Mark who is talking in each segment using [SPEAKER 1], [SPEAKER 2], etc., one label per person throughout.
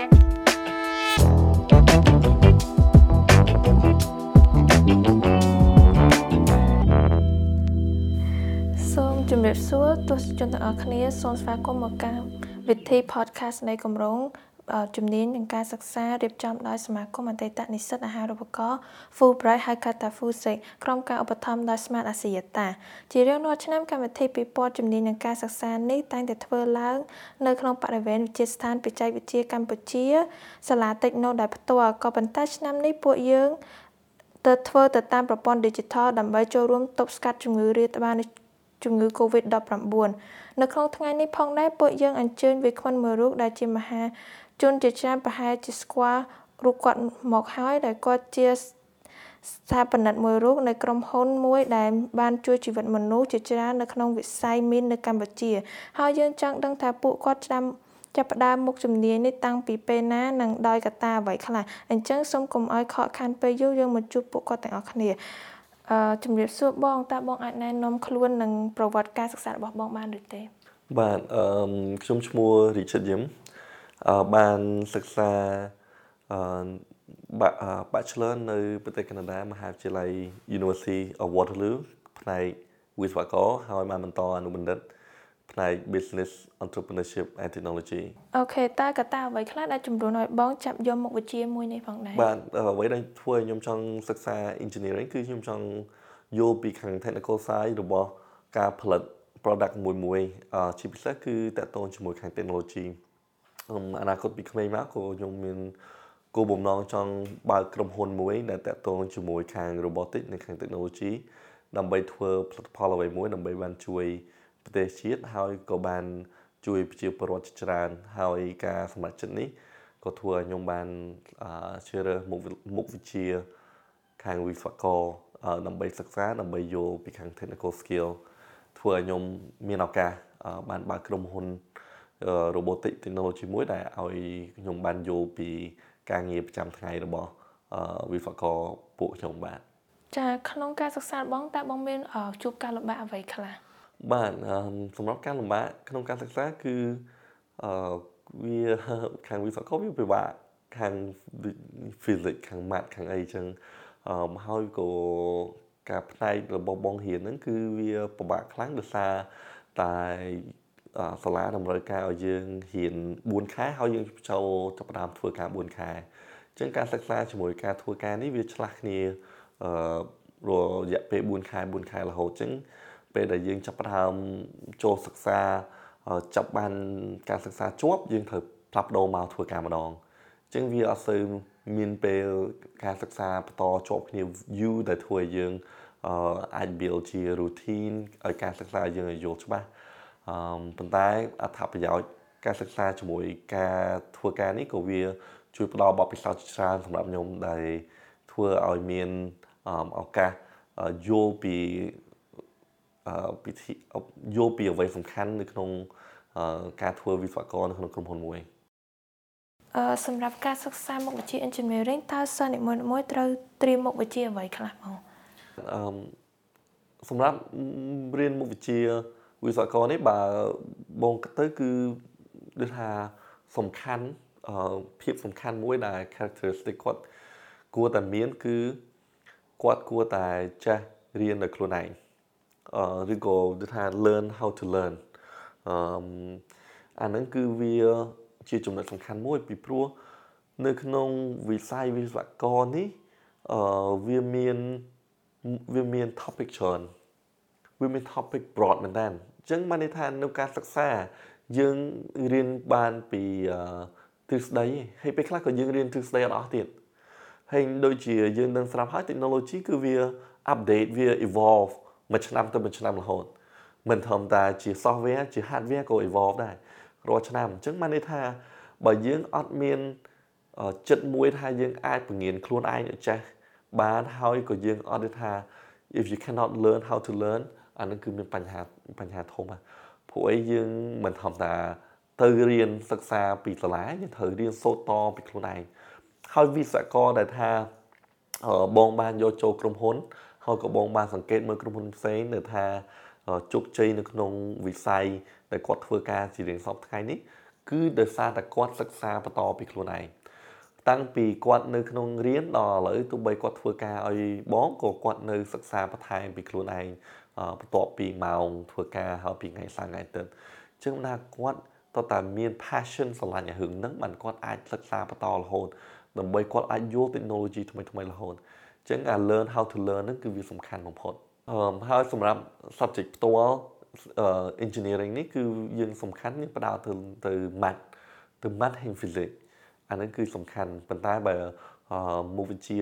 [SPEAKER 1] សូមជម្រាបសួរទស្សនិកជនទាំងអស់គ្នាសូមស្វាគមន៍មកកាន់វិធី podcast នៃគម្រោង ជំនាញនឹងការសិក្សារៀបចំដោយសមាគមអតីតនិស្សិតអាហារូបករណ៍ Fulbright ហៅកាត់ថា FUSIC ក្រុមការឧបត្ថម្ភដោយ Smart Axiata ជារៀងរាល់ឆ្នាំកម្មវិធីពិព័រណ៍ជំនាញនឹងការសិក្សានេះតែងតែធ្វើឡើងនៅក្នុងបរិវេណវិទ្យាស្ថានបច្ចេកវិទ្យាកម្ពុជាសាលា Techno ដោយផ្ទាល់ក៏ប៉ុន្តែឆ្នាំនេះពួកយើងទៅធ្វើទៅតាមប្រព័ន្ធ Digital ដើម្បីចូលរួមទប់ស្កាត់ជំងឺរាតត្បាតជំងឺ Covid-19 នៅក្នុងថ្ងៃនេះផងដែរពួកយើងអញ្ជើញវាគ្មិនមួយរូបដែលជាមហា ជនជាច្រើនប្រហែលជាស្គាល់រូបគាត់មកហើយដែលគាត់ជាស្ថាបនិកមួយរូបនៃក្រុមហ៊ុនមួយដែលបានជួយជីវិតមនុស្សជាច្រើននៅក្នុងវិស័យមីននៅកម្ពុជា ហើយយើងចង់ដឹងថាពួកគាត់ឆ្នាំចាប់ផ្ដើមមុខជំនាញនេះតាំងពីពេលណានិងដោយកត្តាអ្វីខ្លះអញ្ចឹងសូមកុំឲ្យខកខានពេលយូរយើងមកជួបពួកគាត់ទាំងអស់គ្នាអឺជំរាបសួរបងតើបងអាចណែនាំខ្លួននិងប្រវត្តិការសិក្សារបស់បងបានឬទេ
[SPEAKER 2] បាទអឺខ្ញុំឈ្មោះ Richard Yim អឺ បានសិក្សាអឺ Bachelor នៅប្រទេសកាណាដាមហាវិទ្យាល័យ University of Waterloo ផ្នែកវិស្វករហើយបានបន្តអនុបណ្ឌិតផ្នែក Business Entrepreneurship and Technology
[SPEAKER 1] អូខេតើកត្តាអ្វីខ្លះដែលជំរុញឲ្យបងចាប់យកមុខវិជ្ជាមួយនេះផងដែរ
[SPEAKER 2] បាទអ្វីដែលធ្វើឲ្យខ្ញុំចង់សិក្សា engineering គឺខ្ញុំចង់យល់ពីខាង technical side របស់ការផលិត product មួយមួយជាពិសេសគឺតកតងជាមួយខាង technology អនាគតពីក្មេងមកក៏ខ្ញុំមានគោលបំណងចង់បើកក្រុមហ៊ុនមួយដែលតាក់ទងជាមួយខាង robotics និងខាង technology ដើម្បីធ្វើផលិតផលអ្វីមួយដើម្បីបានជួយប្រទេសជាតិហើយក៏បានជួយប្រជាពលរដ្ឋជាច្រើន ហើយការសម្រេចចិត្តនេះក៏ធ្វើឲ្យខ្ញុំបានជ្រើសរើសមុខមុខវិជ្ជាខាងវិស្វករដើម្បីសិក្សាដើម្បីយល់ពីខាង technical skill ធ្វើឲ្យខ្ញុំមានឱកាសបានបើកក្រុមហ៊ុន robotic technology មួយដែលឲ្យខ្ញុំបានយល់ពីការងារប្រចាំថ្ងៃរបស់វិស្វករពួកខ្ញុំបាទ
[SPEAKER 1] ចាក្នុងការសិក្សាបងតើបងមានជួបការលំបាកអ្វីខ្លះ
[SPEAKER 2] បាទសម្រាប់ការលំបាកក្នុងការសិក្សាគឺអឺវាខាងវិស្វករវាពិបាកខាង physics ខាង math ខាងអីចឹងអឺហើយក៏ការផ្នែករបស់បងរៀនហ្នឹងគឺវាពិបាកខ្លាំងដោយសារតែ សាលាតម្រូវការឲ្យយើងរៀន4ខែហើយយើងចូលចាប់ផ្ដើមធ្វើការ4ខែអញ្ចឹងការសិក្សាជាមួយការធ្វើការនេះវាឆ្លាស់គ្នាអឺរយៈពេល4ខែ4ខែរហូតអញ្ចឹងពេលដែលយើងចាប់ផ្ដើមចូលសិក្សាចាប់បានការសិក្សាជាប់យើងត្រូវផ្លាប់ដូរមកធ្វើការម្ដងអញ្ចឹងវាអត់សូវមានពេលការសិក្សាបន្តជាប់គ្នាយូរដែលធ្វើឲ្យយើងអាច build ជា routine ឲ្យការសិក្សាយើងឲ្យយល់ច្បាស់ អឺប៉ុន្តែអត្ថប្រយោជន៍ការសិក្សាជាមួយការធ្វើការនេះក៏វាជួយផ្ដល់បទពិសោធន៍ច្រើនសម្រាប់ខ្ញុំដែលធ្វើឲ្យមានឱកាសយល់ពីពិធីយល់ពីអ្វីសំខាន់នៅក្នុងការធ្វើវិស្វករនៅក្នុងក្រុមហ៊ុនមួយ
[SPEAKER 1] អឺសម្រាប់ការសិក្សាមុខវិជ្ជា engineering តើសិស្សនីមួយៗត្រូវត្រៀមមុខវិជ្ជាអ្វីខ្លះបង
[SPEAKER 2] អឺសម្រាប់រៀនមុខវិជ្ជា វិស្វករនេះបើបងគិតទៅគឺដូចថាសំខាន់អឺភាពសំខាន់មួយដែល characteristic គាត់គួរតែមានគឺគាត់គួរតែចេះរៀនដោយខ្លួនឯងអឺឬក៏ដូចថា learn how to learn អឺអាហ្នឹងគឺវាជាចំណុចសំខាន់មួយពីព្រោះនៅក្នុងវិស័យវិស្វករនេះអឺវាមានវាមាន topic ច្រើនវាមាន topic broad មែនតើអញ្ចឹងបានន័យថានៅការសិក្សាយើងរៀនបានពីទ្រឹស្ដីហើយពេលខ្លះក៏យើងរៀនទ្រឹស្ដីអត់អស់ទៀតហើយដូចជាយើងនឹងស្រាប់ហើយ technology គឺវា update វា evolve មួយឆ្នាំទៅមួយឆ្នាំរហូតមិនធម្មតាជា software ជា hardware ក៏ evolve ដែររាល់ឆ្នាំអញ្ចឹងបានន័យថាបើយើងអត់មានចិត្តមួយថាយើងអាចពង្រៀនខ្លួនឯងឲ្យចេះបានហើយក៏យើងអត់ថា if you cannot learn how to learn អានឹងគឺមានបញ្ហា បញ្ហាធំណាព្រោះអីយើងមិនធម្មតាទៅរៀនសិក្សាពីសាលាយើងត្រូវរៀនសូត្រតពីខ្លួនឯងហើយវិស្វករដែលថាបងបានយកចូលក្រុមហ៊ុនហើយក៏បងបានសង្កេតមើលក្រុមហ៊ុនផ្សេងនៅថាជោគជ័យនៅក្នុងវិស័យដែលគាត់ធ្វើការជារៀងសពថ្ងៃនេះគឺដោយសារតែគាត់សិក្សាបន្តពីខ្លួនឯងតាំងពីគាត់នៅក្នុងរៀនដល់ឥឡូវទោះបីគាត់ធ្វើការឲ្យបងក៏គាត់នៅសិក្សាបន្ថែមពីខ្លួនឯងបន្ទាប់ពីម៉ោងធ្វើការហើយពីថ្ងៃសៅរ៍ថ្ងៃអាទិត្យអញ្ចឹងណាគាត់តើតាមាន passion ស្រឡាញ់អារឿងហ្នឹងបានគាត់អាចសិក្សាបន្តរហូតដើម្បីគាត់អាចយល់ technology ថ្មីថ្មីរហូតអញ្ចឹងការ learn how to learn ហ្នឹងគឺវាសំខាន់បំផុតអឺហើយសម្រាប់ subject ផ្ទាល់ engineering នេះគឺយើងសំខាន់យើងផ្ដោតទៅទៅ math ទៅ math និង physics អាហ្នឹងគឺសំខាន់ប៉ុន្តែបើមុខវិជ្ជា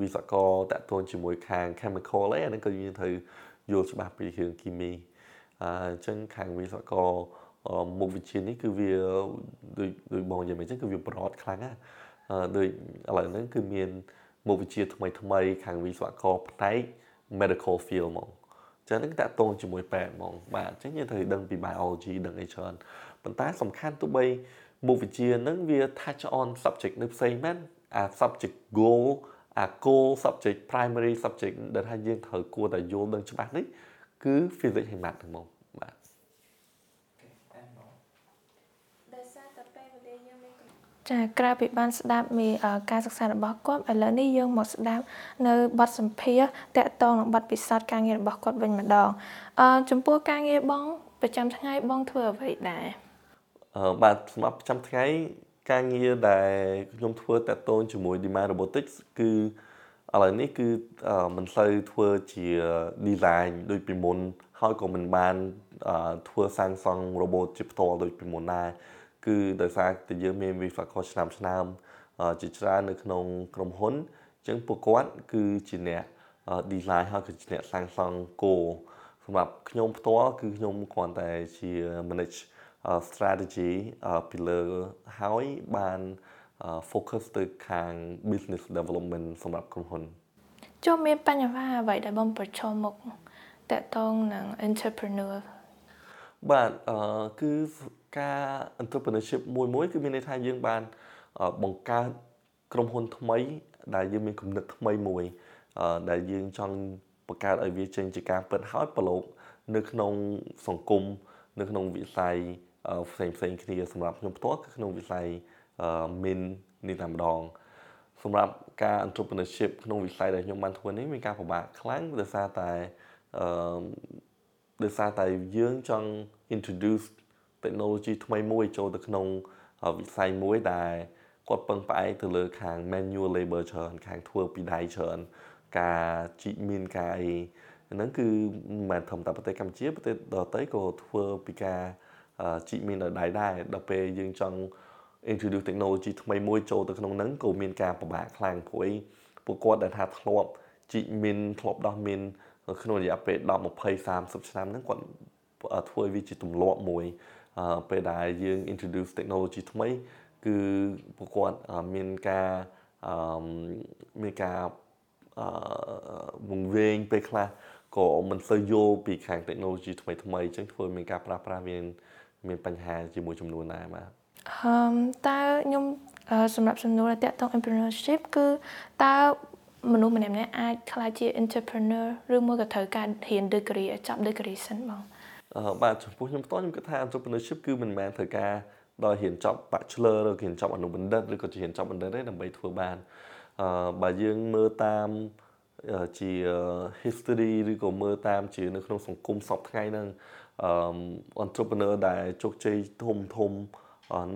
[SPEAKER 2] វិស្វករតកតូនជាមួយខាង chemical អីអាហ្នឹងក៏យើងត្រូវ យល់ច្បាស់ពីរឿងគីមីអញ្ចឹងខាងវិស្វករមុខវិជ្ជានេះគឺវាដូចដូចបងនិយាយមកអញ្ចឹងគឺវា broad ខ្លាំងណាដូចឥឡូវហ្នឹងគឺមានមុខវិជ្ជាថ្មីថ្មីខាងវិស្វករផ្នែក medical field ហ្មងចឹងហ្នឹងតាក់ទងជាមួយពេទ្យហ្មងបាទអញ្ចឹងយើងត្រូវដឹងពី biology ដឹងអីច្រើនប៉ុន្តែសំខាន់ទោះបីមុខវិជ្ជាហ្នឹងវា touch on subject នៅផ្សេងមែនអា subject goal អា goal subject primary subject ដែលថាយើងត្រូវគួរតែយល់ដឹងច្បាស់នេះគឺ physics ហើយ math ហ្នឹងហ្មងបាទ
[SPEAKER 1] ចាក្រៅពីបានស្ដាប់ពីការសិក្សារបស់គាត់ឥឡូវនេះយើងមកស្ដាប់នៅបទសម្ភាសតកតងនឹងបទពិសោធន៍ការងាររបស់គាត់វិញម្ដងអឺចំពោះការងារបងប្រចាំថ្ងៃបងធ្វើអ្វីដែរ
[SPEAKER 2] អឺបាទសម្រាប់ប្រចាំថ្ងៃ ការងារដែលខ្ញុំធ្វើតកតងជាមួយ Demand Robotics គឺឥឡូវនេះគឺមិនសូវធ្វើជា design ដូចពីមុនហើយក៏មិនបានធ្វើសាងសង់ robot ជាផ្ទាល់ដូចពីមុនដែរគឺដោយសារតែយើងមានវិស្វករឆ្នាំឆ្នាំជាច្រើននៅក្នុងក្រុមហ៊ុនអញ្ចឹងពួកគាត់គឺជាអ្នក design ហើយគឺជាអ្នកសាងសង់គោលសម្រាប់ខ្ញុំផ្ទាល់គឺខ្ញុំគ្រាន់តែជា manage strategy ពីលើហើយបាន focus ទៅខាង business development សម្រាប់ក្រុមហ៊ុន
[SPEAKER 1] ចុះមានបញ្ហាអ្វីដែលបងប្រឈមមុខតកតងនឹង entrepreneur
[SPEAKER 2] បាទអឺគឺការ entrepreneurship មួយមួយគឺមានន័យថាយើងបានបង្កើតក្រុមហ៊ុនថ្មី ដែលយើងមានគំនិតថ្មីមួយដែលយើងចង់បង្កើតឲ្យវាចេញជាការពិតហើយប្រឡូកនៅក្នុងសង្គមនៅក្នុងវិស័យ ផ្សេងផ្សេងគ្នាសម្រាប់ខ្ញុំផ្ទាល់គឺក្នុងវិស័យ min នេះតែម្ដងសម្រាប់ការ entrepreneurship ក្នុងវិស័យដែលខ្ញុំបានធ្វើនេះមានការពិបាកខ្លាំងដោយសារតែអឺដោយសារតែយើងចង់ introduce technology ថ្មីមួយចូលទៅក្នុងវិស័យមួយដែលគាត់ពឹងផ្អែកទៅលើខាង manual labor ច្រើនខាងធ្វើពីដៃច្រើនការជីកមានការអីហ្នឹងគឺមិនមែនធម្មតាប្រទេសកម្ពុជាប្រទេសដទៃក៏ធ្វើពីការ ជីកមានដោយដៃដែរដល់ពេលយើងចង់ introduce technology ថ្មីមួយចូលទៅក្នុងហ្នឹងក៏មានការពិបាកខ្លាំងព្រោះពួកគាត់ដែលថាធ្លាប់ជីកមានធ្លាប់ដោះមានក្នុងរយៈពេល10 20 30ឆ្នាំហ្នឹងគាត់ធ្វើវាជាទម្លាប់មួយពេលដែលយើង introduce technology ថ្មី គឺពួកគាត់មានការមានការវង្វេងពេលខ្លះក៏មិនសូវយល់ពីខាង technology ថ្មីថ្មីអញ្ចឹងធ្វើមានការប្រាស្រ័យមាន មានបញ្ហាជាមួយចំនួនដែរបាទ
[SPEAKER 1] អឺតើខ្ញុំសម្រាប់សំណួរតាក់ទង entrepreneurship គឺតើមនុស្សម្នាក់ម្នាក់អាចក្លាយជា entrepreneur ឬមួយក៏ត្រូវការរៀន degree ចប់ degree សិនបង
[SPEAKER 2] បាទចំពោះខ្ញុំផ្ទាល់ខ្ញុំគិតថា entrepreneurship គឺមិនមែនត្រូវការដល់រៀនចប់ bachelor ឬរៀនចប់អនុបណ្ឌិតឬក៏រៀនចប់បណ្ឌិតទេដើម្បីធ្វើបានអឺបើយើងមើលតាមជា history ឬក៏មើលតាមជានៅក្នុងសង្គមសពថ្ងៃហ្នឹង អឺ entrepreneur ដែលជោគជ័យធំធំ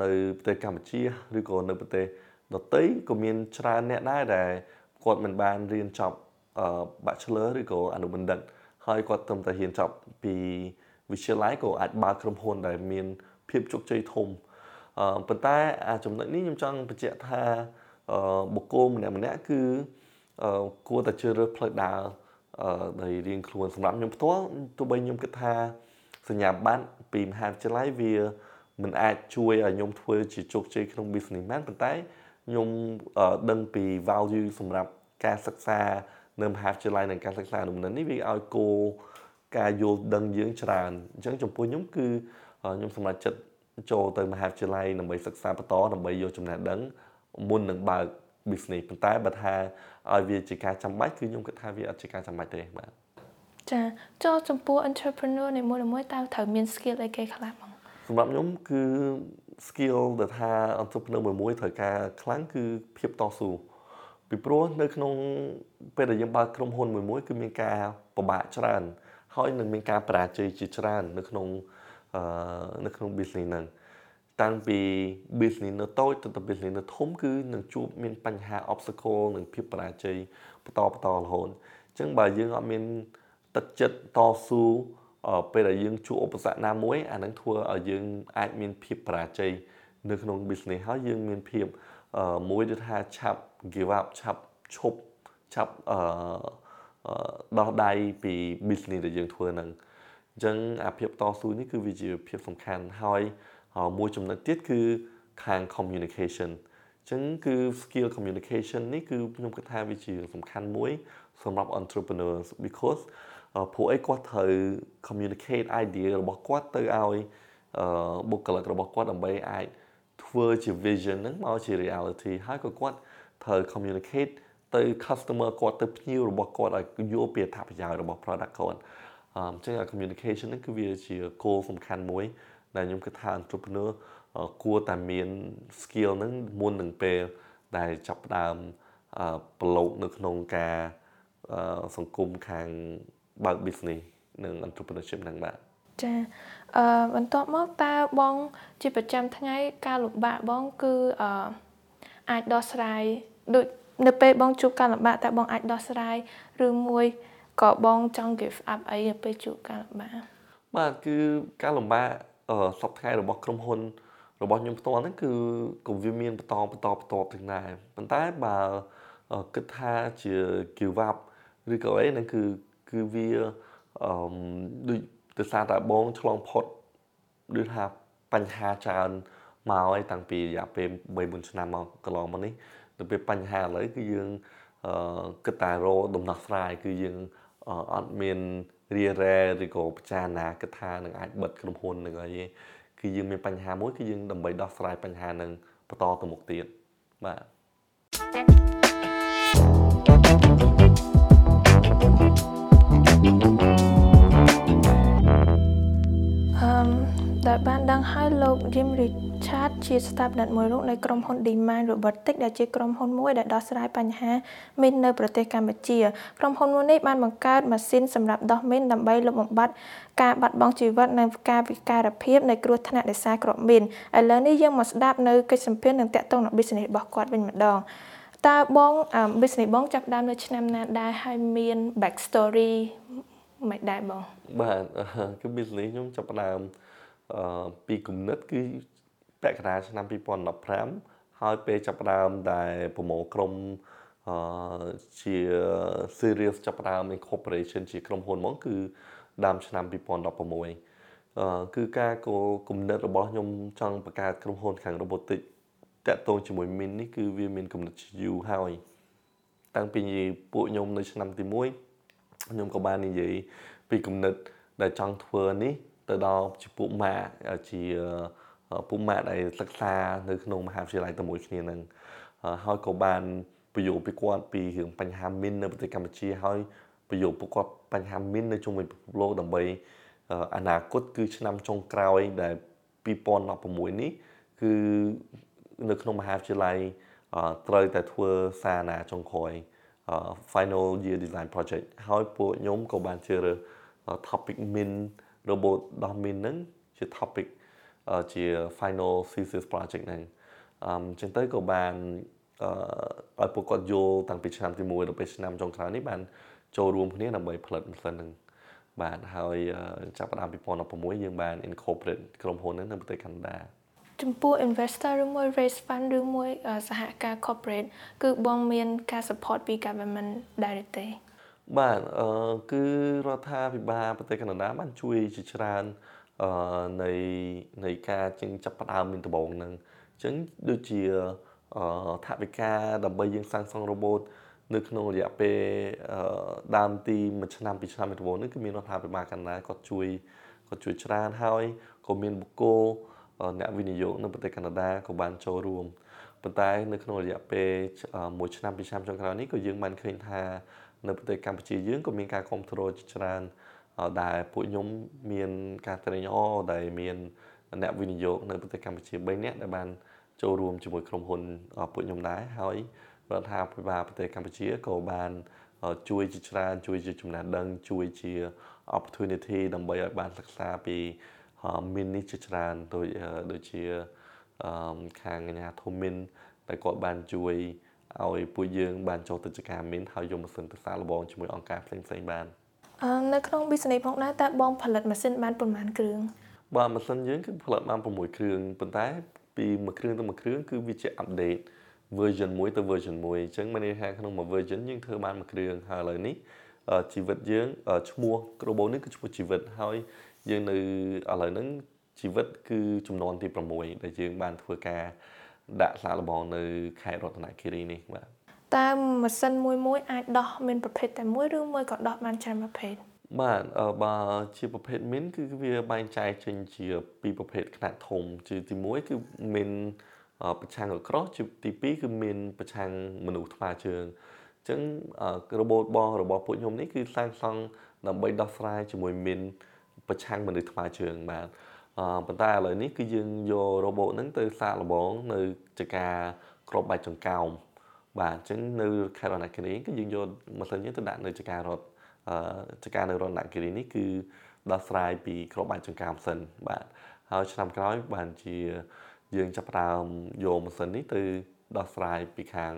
[SPEAKER 2] នៅប្រទេសកម្ពុជាឬក៏នៅប្រទេសដទៃក៏មានច្រើនអ្នកដែរដែលគាត់មិនបានរៀនចប់ bachelor ឬក៏អនុបណ្ឌិតហើយគាត់ត្រឹមតែរៀនចប់ពីវិទ្យាល័យក៏អាចបើកក្រុមហ៊ុនដែលមានភាពជោគជ័យធំអឺប៉ុន្តែអាចំណុចនេះខ្ញុំចង់បញ្ជាក់ថាអឺបុគ្គលម្នាក់ម្នាក់គឺអឺគួរតែជ្រើសរើសផ្លូវដើរអឺដែលរៀងខ្លួនសម្រាប់ខ្ញុំផ្ទាល់ទោះបីខ្ញុំគិតថា សញ្ញាបត្រពីមហាវិទ្យាល័យវាមិនអាចជួយឲ្យខ្ញុំធ្វើជាជោគជ័យក្នុង business បានប៉ុន្តែខ្ញុំដឹងពី value សម្រាប់ការសិក្សានៅមហាវិទ្យាល័យនិងការសិក្សាអនុមនិតនេះវាឲ្យគោលការយល់ដឹងយើងច្រើនអញ្ចឹងចំពោះខ្ញុំគឺខ្ញុំសម្រេចចិត្តចូលទៅមហាវិទ្យាល័យដើម្បីសិក្សាបន្តដើម្បីយកចំណេះដឹងមុននឹងបើក business ប៉ុន្តែបើថាឲ្យវាជាការចាំបាច់គឺខ្ញុំគិតថាវាអត់ជាការចាំបាច់ទេបាទ
[SPEAKER 1] ចាចូលចំពោះ entrepreneur នីមួយៗតើត្រូវមាន skill អីគេខ្លះបង
[SPEAKER 2] សម្រាប់ខ្ញុំគឺ skill ដែលថា entrepreneur មួយមួយត្រូវការខ្លាំងគឺភាពតស៊ូពីព្រោះនៅក្នុងពេលដែលយើងបើកក្រុមហ៊ុនមួយមួយគឺមានការពិបាកច្រើន ហើយនឹងមានការបរាជ័យជាច្រើន នៅក្នុងអឺនៅក្នុង business ហ្នឹងតាំងពី business នៅតូចទៅដល់ business នៅធំគឺនឹងជួបមានបញ្ហា obstacle និងភាពបរាជ័យបន្តបន្តរហូតអញ្ចឹងបើយើងអត់មាន ទឹកចិត្តតស៊ូពេលដែលយើងជួបឧបសគ្គណាមួយអានឹងធ្វើឲ្យយើងអាចមានភាពបរាជ័យនៅក្នុង business ហើយយើងមានភាពមួយដែលថាឆាប់ give up ឆាប់ឈប់ឆាប់អឺដោះដៃពី business ដែលយើងធ្វើហ្នឹងអញ្ចឹងអាភាពតស៊ូនេះគឺវាជាភាពសំខាន់ហើយមួយចំណុចទៀតគឺខាង communication អញ្ចឹងគឺ skill communication នេះគឺខ្ញុំគិតថាវាជាសំខាន់មួយសម្រាប់ entrepreneurs because ពួកអីគាត់ត្រូវ communicate idea របស់គាត់ទៅឲ្យបុគ្គលិករបស់គាត់ដើម្បីអាចធ្វើជា vision ហ្នឹងមកជា reality ហើយក៏គាត់ត្រូវ communicate ទៅ customer គាត់ទៅភ្ញៀវរបស់គាត់ឲ្យយល់ពីអត្ថប្រយោជន៍របស់ product គាត់អញ្ចឹង communication ហ្នឹងគឺវាជា goal សំខាន់មួយ ដែលខ្ញុំគិតថា entrepreneur គួរតែមាន skill ហ្នឹងមុននឹងពេលដែលចាប់ផ្ដើមប្រឡូកនៅក្នុងការសង្គមខាង បើក business និង entrepreneurship ហ្នឹងបាទ
[SPEAKER 1] ចាអឺបន្ទាប់មកតើបង ជាប្រចាំថ្ងៃការលំបាកបងគឺអឺអាចដោះស្រាយដូចនៅពេលបងជួបការលំបាកតើបងអាចដោះស្រាយឬមួយក៏បងចង់ give up អីនៅពេលជួបការលំបាក
[SPEAKER 2] បាទគឺការលំបាកអឺសពថ្ងៃរបស់ក្រុមហ៊ុនរបស់ខ្ញុំផ្ទាល់ហ្នឹងគឺក៏វាមានបន្តបន្តបន្តទាំងដែរប៉ុន្តែបើគិតថាជា give up ឬក៏អីហ្នឹងគឺ គឺវាអឺដូចដោយសារតែបងឆ្លងផុតឬថាបញ្ហាច្រើនមកហើយតាំងពីរយៈពេល3 4ឆ្នាំមកកន្លងមកនេះទៅពេលបញ្ហាឥឡូវគឺយើងអឺគិតតែរកដំណោះស្រាយគឺយើងអត់មានរារែឬក៏ពិចារណាគិតថានឹងអាចបិទក្រុមហ៊ុននឹងអីទេគឺយើងមានបញ្ហាមួយគឺយើងដើម្បីដោះស្រាយបញ្ហានឹងបន្តទៅមុខទៀតបាទ
[SPEAKER 1] ដោយបានដឹងហើយលោក Jim Richard ជាស្ថាបនិកមួយរូបនៃក្រុមហ៊ុន Demand Robotics ដែលជាក្រុមហ៊ុនមួយដែលដោះស្រាយបញ្ហាមីននៅប្រទេសកម្ពុជាក្រុមហ៊ុនមួយនេះបានបង្កើតម៉ាស៊ីនសម្រាប់ដោះមីនដើម្បីលុបបំបាត់ការបាត់បង់ជីវិតនិងការវិការភាពនៃគ្រោះថ្នាក់ដោយសារគ្រាប់មីនឥឡូវនេះយើងមកស្ដាប់នៅកិច្ចសម្ភាសន៍នឹងតាក់ទងនឹង business របស់គាត់វិញម្ដងតើបង business បងចាប់ដើមនៅឆ្នាំណាដែរហើយមាន back story មិនដែរបង
[SPEAKER 2] បាទគឺ business ខ្ញុំចាប់ដើម ពីគំនិតគឺពាក់កណ្ដាលឆ្នាំ2015ហើយពេលចាប់ផ្ដើមដែលប្រមូលក្រុមអឺជា serious ចាប់ផ្ដើម incorporation ជាក្រុមហ៊ុនមកគឺដើមឆ្នាំ2016អឺគឺការគោគំនិតរបស់ខ្ញុំចង់បង្កើតក្រុមហ៊ុនខាង robotic តាក់ទងជាមួយ min នេះគឺវាមានគំនិតយូរហើយតាំងពីពួកខ្ញុំនៅឆ្នាំទី1ខ្ញុំក៏បាននិយាយពីគំនិតដែលចង់ធ្វើនេះ ទៅដល់ជាពួកម៉ាជាពួកម៉ាដែលសិក្សានៅក្នុងមហាវិទ្យាល័យតែមួយគ្នានឹងហើយក៏បានពយោពីគាត់ពីរឿងបញ្ហាមីននៅប្រទេសកម្ពុជាហើយពយោពួកគាត់បញ្ហាមីននៅជុំវិញពិភពលោកដើម្បីអនាគតគឺឆ្នាំចុងក្រោយដែល2016នេះគឺនៅក្នុងមហាវិទ្យាល័យត្រូវតែធ្វើសារណាចុងក្រោយ final year design project ហើយពួកខ្ញុំក៏បានជ្រើសរើស topic min robot ដោះមីនហ្នឹងជា topic ជា final thesis project ហ្នឹងអឺចឹងទៅក៏បានអឺឲ្យពួកគាត់យល់តាំងពីឆ្នាំទី1ដល់ពេលឆ្នាំចុងក្រោយនេះបានចូលរួមគ្នាដើម្បីផលិតម៉ាស៊ីនហ្នឹងបាទហើយចាប់ផ្ដើម2016យើងបាន incorporate ក្រុមហ៊ុនហ្នឹងនៅប្រទេសកាណាដា
[SPEAKER 1] ចំពោះ investor ឬមួយ raise fund ឬមួយសហការ corporate គឺបងមានការ support ពី government ដែរទេ
[SPEAKER 2] បាទអឺគឺរដ្ឋាភិបាលប្រទេសកាណាដាបានជួយជាច្រើនអឺនៃនៃការជាងចាប់ផ្ដើមមានដំបូងហ្នឹងអញ្ចឹងដូចជាអឺថវិកាដើម្បីយើងសាងសង់ robot នៅក្នុងរយៈពេលអឺដើមទី1ឆ្នាំ2ឆ្នាំដំបូងនេះគឺមានរដ្ឋាភិបាលកាណាដាគាត់ជួយគាត់ជួយច្រើនហើយក៏មានបុគ្គលអ្នកវិនិយោគនៅប្រទេសកាណាដាក៏បានចូលរួមប៉ុន្តែនៅក្នុងរយៈពេល1ឆ្នាំ2ឆ្នាំចុងក្រោយនេះក៏យើងបានឃើញថា នៅប្រទេសកម្ពុជាយើងក៏មានការគ្រប់គ្រងច្រើនដែលពួកខ្ញុំមានការត្រេញអរដែលមានអ្នកវិនិយោគនៅប្រទេសកម្ពុជា3នាក់ដែលបានចូលរួមជាមួយក្រុមហ៊ុនពួកខ្ញុំដែរហើយរដ្ឋាភិបាលប្រទេសកម្ពុជាក៏បានជួយជាច្រើនជួយជាចំណេះដឹងជួយជា opportunity ដើម្បីឲ្យបានសិក្សាពីមីននេះជាច្រើនដូចដូចជាខាងអាញាធមិនដែលគាត់បានជួយ ឲ្យពួកយើងបានចូលទៅជាការមីនហើយយកម៉ាស៊ីនទៅសាកល្បងជាមួយអង្គការផ្សេងផ្សេងបាន
[SPEAKER 1] នៅក្នុង business ផងដែរតើបងផលិតម៉ាស៊ីនបានប៉ុន្មានគ្រឿង
[SPEAKER 2] បាទម៉ាស៊ីនយើងគឺផលិតបាន6គ្រឿងប៉ុន្តែពីមួយគ្រឿងទៅមួយគ្រឿងគឺវាជា update version 1ទៅ version 1អញ្ចឹងមានន័យថាក្នុងមួយ version យើងធ្វើបានមួយគ្រឿងហើយឥឡូវនេះជីវិតយើងឈ្មោះ robot នេះគឺឈ្មោះជីវិតហើយយើងនៅឥឡូវហ្នឹងជីវិតគឺចំនួនទី6ដែលយើងបានធ្វើការ ដាក់សាកល្បងនៅខេត្តរតនគិរីនេះបាទ
[SPEAKER 1] តើម៉ាស៊ីនមួយមួយអាចដោះមានប្រភេទតែមួយឬមួយក៏ដោះបានច្រើនប្រភេទ
[SPEAKER 2] បាទបើជាប្រភេទមីនគឺវាបែងចែកចេញជាពីរប្រភេទខ្នាតធំជាទី1គឺមីនប្រឆាំងអក្រោះជាទី2គឺមានប្រឆាំងមនុស្សថ្មើរជើងអញ្ចឹងរបូតបងរបស់ពួកខ្ញុំនេះគឺសាងសង់ដើម្បីដោះស្រាយជាមួយមីនប្រឆាំងមនុស្សថ្មើរជើងបាទអឺ ប៉ុន្តែឥឡូវនេះគឺយើងយករ៉ូបូតហ្នឹងទៅសាកល្បងនៅចការក្របបែកចង្កោមបាទអញ្ចឹងនៅខេត្តរតនគិរីគឺយើងយកម៉ាស៊ីនយើងទៅដាក់នៅចការរត់អឺចការនៅរតនគិរីនេះគឺដោះស្រាយពីក្របបែកចង្កោមសិនបាទហើយឆ្នាំក្រោយបានជាយើងចាប់ផ្ដើមយកម៉ាស៊ីននេះទៅដោះស្រាយពីខាង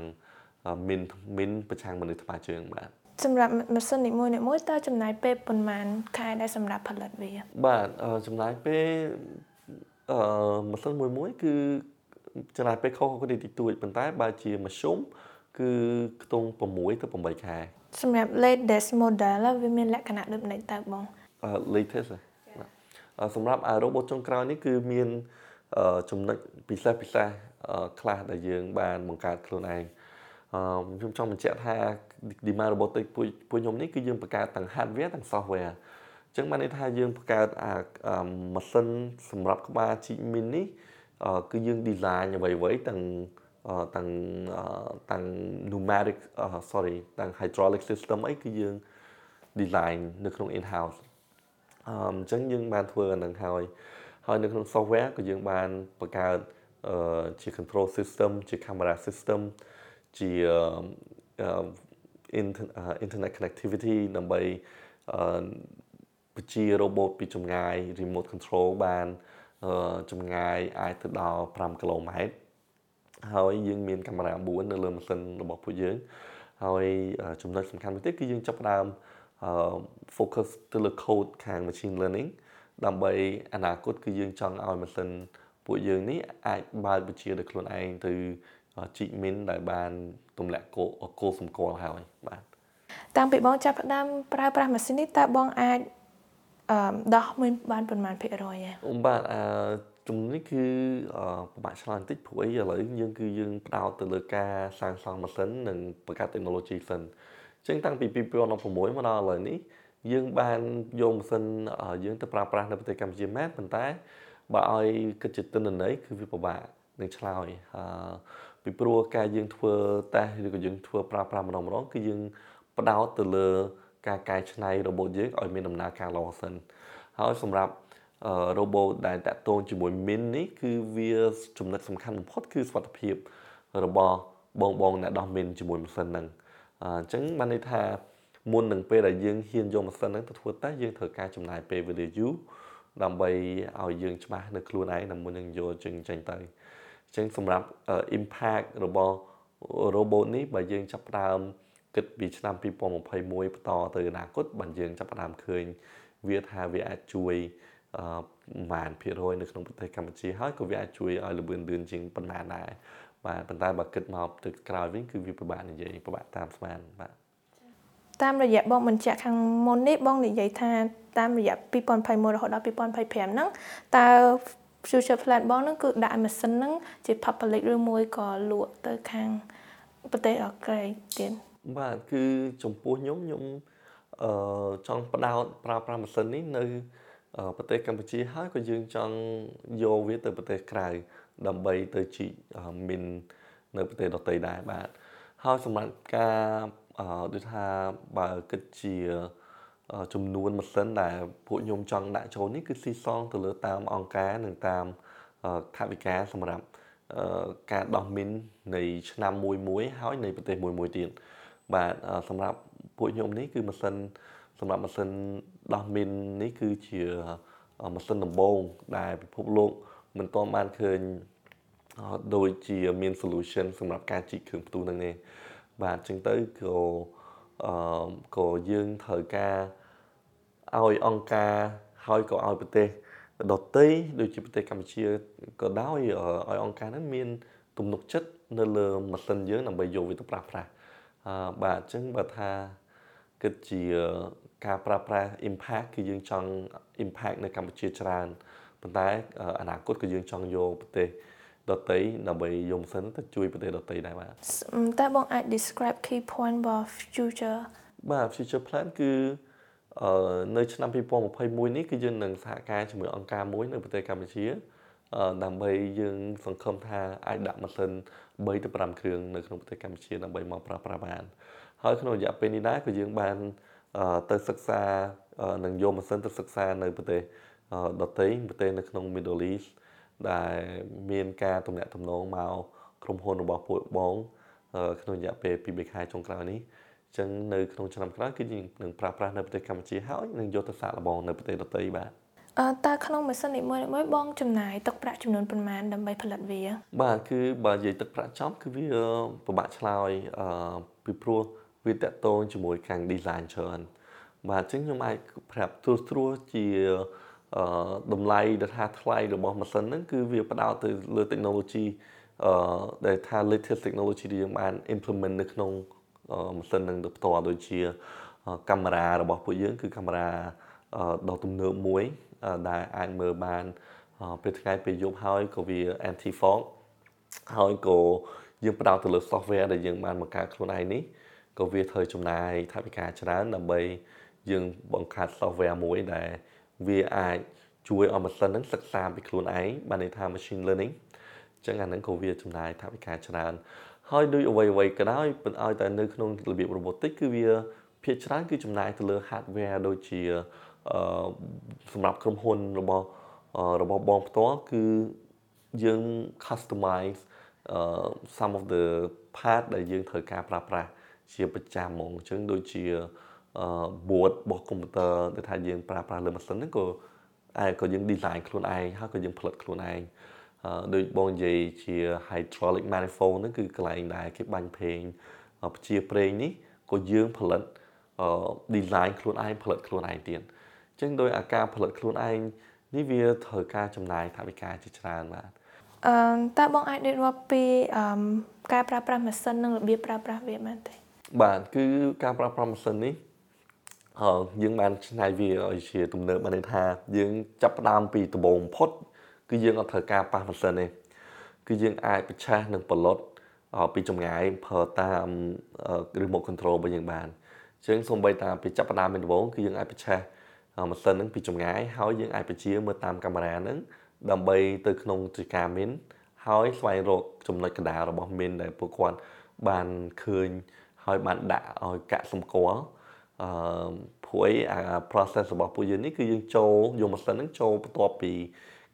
[SPEAKER 2] មីនមីនប្រឆាំងមនុស្សថ្មើរជើងបាទ
[SPEAKER 1] សម្រាប់ម៉ាស៊ីននីមួយៗតើចំណាយពេលប៉ុន្មានខែដែលសម្រាប់ផលិតវា
[SPEAKER 2] បាទចំណាយពេលអឺម៉ាស៊ីនមួយមួយគឺចំណាយពេលខុសៗគ្នាតិចតួចប៉ុន្តែបើជាមធ្យមគឺខ្ទង់6ទៅ8ខែ
[SPEAKER 1] សម្រាប់ latest model វាមានលក្ខណៈដូចនេះតើបង
[SPEAKER 2] អឺ latest សម្រាប់ robot ចុងក្រោយនេះគឺមានចំណុចពិសេសពិសេសខ្លះដែលយើងបានបង្កើតខ្លួនឯងខ្ញុំចង់បញ្ជាក់ថា demand robotics ពួកពួកខ្ញុំនេះគឺយើងបង្កើតទាំង hardware ទាំង software អញ្ចឹងបានន័យថាយើងបង្កើតអាម៉ាស៊ីនសម្រាប់ក្បាលជីកមីននេះគឺយើង design អ្វីៗទាំងទាំងទាំង numeric sorry ទាំង hydraulic system អីគឺយើង design នៅក្នុង in house អញ្ចឹងយើងបានធ្វើអានឹងហើយហើយនៅក្នុង software ក៏យើងបានបង្កើតជា control system ជា camera system ជា internet connectivity ដើម្បីបញ្ជា robot ពីចម្ងាយ remote control បានចម្ងាយអាចទៅដល់5គីឡូម៉ែត្រហើយយើងមានកាមេរ៉ា4នៅលើម៉ាស៊ីនរបស់ពួកយើងហើយចំណុចសំខាន់មួយទៀតគឺយើងចាប់ផ្ដើម focus ទៅលើ code ខាង machine learning ដើម្បីអនាគតគឺយើងចង់ឲ្យម៉ាស៊ីនពួកយើងនេះអាចបើកបញ្ជាដោយខ្លួនឯងទៅ ជីកមីនដែលបានទម្លាក់គោគោសម្គាល់ហើយបាទ
[SPEAKER 1] តាំងពីបងចាប់ផ្ដើមប្រើប្រាស់ម៉ាស៊ីននេះតើបងអាចអឺដោះមានបានប៉ុន្មានភាគរយហ៎
[SPEAKER 2] បាទអឺជំនេះគឺពិបាកឆ្លើយបន្តិចព្រោះអីឥឡូវយើងគឺយើងផ្ដោតទៅលើការសាងសង់ម៉ាស៊ីននិងបង្កើត technology សិនអញ្ចឹងតាំងពី2016មកដល់ឥឡូវនេះយើងបានយកម៉ាស៊ីនយើងទៅប្រើប្រាស់នៅប្រទេសកម្ពុជាមែនប៉ុន្តែបើឲ្យគិតជាទិន្នន័យគឺវាពិបាកនឹងឆ្លើយអឺ ពីព្រោះការយើងធ្វើតេស្តឬក៏យើងធ្វើប្រើប្រាស់ម្ដងម្ដងគឺយើងផ្ដោតទៅលើ ការកែច្នៃរបូតយើងឲ្យមានដំណើរការល្អសិនហើយសម្រាប់ robot ដែលតាក់ទងជាមួយ min នេះគឺវាចំណុចសំខាន់បំផុតគឺសុខភាពរបស់បងបងអ្នកដោះ min ជាមួយម៉ាស៊ីនហ្នឹងអញ្ចឹងបានន័យថាមុននឹងពេលដែលយើងហ៊ានយកម៉ាស៊ីនហ្នឹងទៅធ្វើតេស្តយើងត្រូវការចំណាយពេលវេលាយូរដើម្បីឲ្យយើងច្បាស់នៅខ្លួនឯងដើម្បីនឹងយកចេញចេញទៅអញ្ចឹងសម្រាប់ impact របស់ robot នេះបើយើងចាប់ផ្ដើមគិតពីឆ្នាំ2021បន្តទៅអនាគតបើយើងចាប់ផ្ដើមឃើញវាថាវាអាចជួយអឺប្រហែលភាគរយនៅក្នុងប្រទេសកម្ពុជាហើយក៏វាអាចជួយឲ្យលឿនលឿនជាងប៉ុណ្ណាដែរបាទប៉ុន្តែបើគិតមកទៅក្រោយវិញគឺវាពិបាកនិយាយពិបាកតាមស្មានបាទ
[SPEAKER 1] តាមរយៈបងបញ្ជាក់ខាងមុននេះបងនិយាយថាតាមរយៈ2021រហូតដល់2025ហ្នឹងតើ future plan បងហ្នឹងគឺដាក់ម៉ាស៊ីនហ្នឹងជា public ឬមួយក៏លក់ទៅខាងប្រទេសអក្រិចទៀត
[SPEAKER 2] បាទគឺចំពោះខ្ញុំខ្ញុំអឺចង់បដោតប្រើប្រាស់ម៉ាស៊ីននេះនៅប្រទេសកម្ពុជាហើយក៏យើងចង់យកវាទៅប្រទេសក្រៅដើម្បីទៅជីកមីននៅប្រទេសដទៃដែរបាទហើយសម្រាប់ការដូចថាបើគិតជា ចំនួនម៉ាស៊ីនដែលពួកខ្ញុំចង់ដាក់ចូលនេះគឺស៊ីសងទៅលើតាមអង្គការនិងតាមថវិកាសម្រាប់ការដោះមីននៃឆ្នាំមួយមួយហើយនៃប្រទេសមួយមួយទៀតបាទសម្រាប់ពួកខ្ញុំនេះគឺម៉ាស៊ីនសម្រាប់ម៉ាស៊ីនដោះមីននេះគឺជាម៉ាស៊ីនដំបូងដែលពិភពលោកមិនទាន់បានឃើញដូចជាមាន solution សម្រាប់ការជីកគ្រឿងផ្ទុះនឹងទេបាទអញ្ចឹងទៅក៏ អឺក៏យើងត្រូវការឲ្យអង្គការហើយក៏ឲ្យប្រទេសដទៃដូចជាប្រទេសកម្ពុជាក៏ដោយឲ្យអង្គការហ្នឹងមានទំនុកចិត្តនៅលើម៉ាស៊ីនយើងដើម្បីយកវាទៅប្រាស់ប្រាស់អឺបាទអញ្ចឹងបើថាគិតជាការប្រើប្រាស់ impact គឺយើងចង់ impact នៅកម្ពុជាច្រើនប៉ុន្តែអនាគតក៏យើងចង់យកប្រទេស ដតីដើម្បីយកម៉ាស៊ីនទៅជួយប្រទេសដតីដែរបាទ
[SPEAKER 1] តើបងអាច describe key point របស់ future
[SPEAKER 2] បាទ future plan គឺអឺនៅឆ្នាំ2021នេះគឺយើងនឹងសហការជាមួយអង្គការមួយនៅប្រទេសកម្ពុជាដើម្បីយើងសង្ឃឹមថាអាចដាក់ម៉ាស៊ីន3ទៅ5គ្រឿងនៅក្នុងប្រទេសកម្ពុជាដើម្បីមកប្រើប្រាស់បាន ហើយក្នុងរយៈពេលនេះដែរក៏យើងបានទៅសិក្សានឹងយកម៉ាស៊ីនទៅសិក្សានៅប្រទេសដទៃប្រទេសនៅក្នុង Middle East ដែលមានការទំនាក់ទំនងមកក្រុមហ៊ុនរបស់ពួកបងក្នុងរយៈពេល2-3ខែចុងក្រោយនេះចឹងនៅក្នុងឆ្នាំក្រោយគឺយើងនឹងប្រើប្រាស់នៅប្រទេសកម្ពុជាហើយនឹងយកទៅសាកល្បងនៅប្រទេសដទៃបាទ
[SPEAKER 1] អឺតើក្នុងម៉ាស៊ីននីមួយៗបងចំណាយទឹកប្រាក់ចំនួនប៉ុន្មានដើម្បីផលិតវា
[SPEAKER 2] បាទគឺបើនិយាយទឹកប្រាក់ចំគឺវាពិបាកឆ្លើយអឺពីព្រោះវាតកតងជាមួយខាង design ច្រើនបាទអញ្ចឹងខ្ញុំអាចប្រាប់ត្រួសត្រាសជា អឺតម្លៃដែលថាថ្លៃរបស់ម៉ាស៊ីនហ្នឹងគឺវាផ្ដោតទៅលើ technology អឺដែលថា latest technology ដែលយើងបាន implement នៅក្នុងម៉ាស៊ីននឹងទៅផ្ទាល់ដូចជាកាមេរ៉ារបស់ពួកយើងគឺកាមេរ៉ាដ៏ទំនើបមួយដែលអាចមើលបានពេលថ្ងៃពេលយប់ហើយក៏វា anti fog ហើយក៏យើងផ្ដោតទៅលើ software ដែលយើងបានបង្កើតខ្លួនឯងនេះក៏វាត្រូវចំណាយថវិកាច្រើនដើម្បីយើងបង្កើត software មួយដែល វាអាចជួយឲ្យម៉ាស៊ីនហ្នឹងសិក្សាពីខ្លួនឯងបានន័យថា machine learning អញ្ចឹងអាហ្នឹងក៏វាចំណាយថវិកាច្រើនហើយដូចអ្វីអ្វីក៏ដោយប៉ុន្តែឲ្យតែនៅក្នុងរបៀប robotic គឺវាភាគច្រើនគឺចំណាយទៅលើ hardware ដូចជាអឺសម្រាប់ក្រុមហ៊ុនរបស់របស់បងផ្ទាល់គឺយើង customize uh, some of the part ដែលយើងត្រូវការប្រើប្រាស់ជាប្រចាំហ្មងអញ្ចឹងដូចជា board របស់កុំព្យូទ័រដែលថាយើងប្រើប្រាស់លើម៉ាស៊ីនហ្នឹងក៏ឯក៏យើង design ខ្លួនឯងហើយក៏យើងផលិតខ្លួនឯងដូចបងនិយាយជា hydraulic manifold ហ្នឹងគឺកន្លែងដែលគេបាញ់ប្រេងពជាប្រេងនេះក៏យើងផលិត design ខ្លួនឯងផលិតខ្លួនឯងទៀតអញ្ចឹងដោយអាការផលិតខ្លួនឯងនេះវាត្រូវការចំណាយថវិកាជាច្រើនបាទ
[SPEAKER 1] អឺតើបងអាចនិយាយរាប់ពីអឺការប្រើប្រាស់ម៉ាស៊ីននិងរបៀបប្រើប្រាស់វាបានទេ
[SPEAKER 2] បាទគឺការប្រើប្រាស់ម៉ាស៊ីននេះអឺ យើងបានឆ្នៃវាឲ្យជាទំនើបបានន័យថាយើងចាប់ផ្ដើមពីដំបូងបំផុត គឺយើងអត់ត្រូវការប៉ះម៉ាស៊ីនទេគឺយើងអាចប្រឆាស់នឹងប្លុតពីចម្ងាយប្រើតាម remote control របស់យើងបានអញ្ចឹងសូម្បីតាពីចាប់ផ្ដើមពីដំបូងគឺយើងអាចប្រឆាស់ម៉ាស៊ីនហ្នឹងពីចម្ងាយហើយយើងអាចបញ្ជាមើលតាមកាមេរ៉ាហ្នឹងដើម្បីទៅក្នុងទីការមីនហើយស្វែងរកចំណុចកណ្ដាលរបស់មីនដែលពួកគាត់បានឃើញហើយបានដាក់ឲ្យកាក់សម្គាល់ អឺព្រួយអា process របស់ពួកយើងនេះគឺយើងចូលយកម៉ាស៊ីនហ្នឹងចូលបន្ទាប់ពី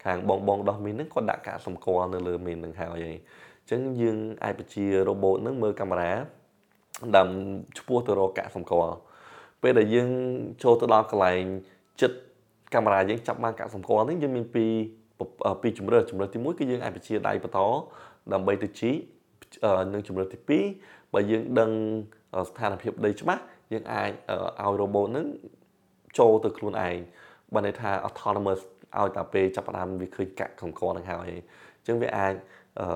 [SPEAKER 2] ខាងបងបងដោះមីនហ្នឹងគាត់ដាក់កាក់សម្គាល់នៅលើមីនហ្នឹងហើយអីអញ្ចឹងយើងអាចបញ្ជា robot ហ្នឹងមើលកាមេរ៉ាដាំឈ្មោះទៅរកកាក់សម្គាល់ពេលដែលយើងចូលទៅដល់កន្លែងចិត្តកាមេរ៉ាយើងចាប់បានកាក់សម្គាល់នេះយើងមានពីរពីរជំរើសជំរើសទី1គឺយើងអាចបញ្ជាដៃបន្តដើម្បីទៅជីនិងជំរើសទី2បើយើងដឹងស្ថានភាពដីច្បាស់ យើងអាចឲ្យ robot ហ្នឹងចូលទៅខ្លួនឯងបានន័យថា autonomous ឲ្យតែពេលចាប់ផ្ដើមវាឃើញកាក់សម្គាល់នឹងហើយអញ្ចឹងវាអាចអឺ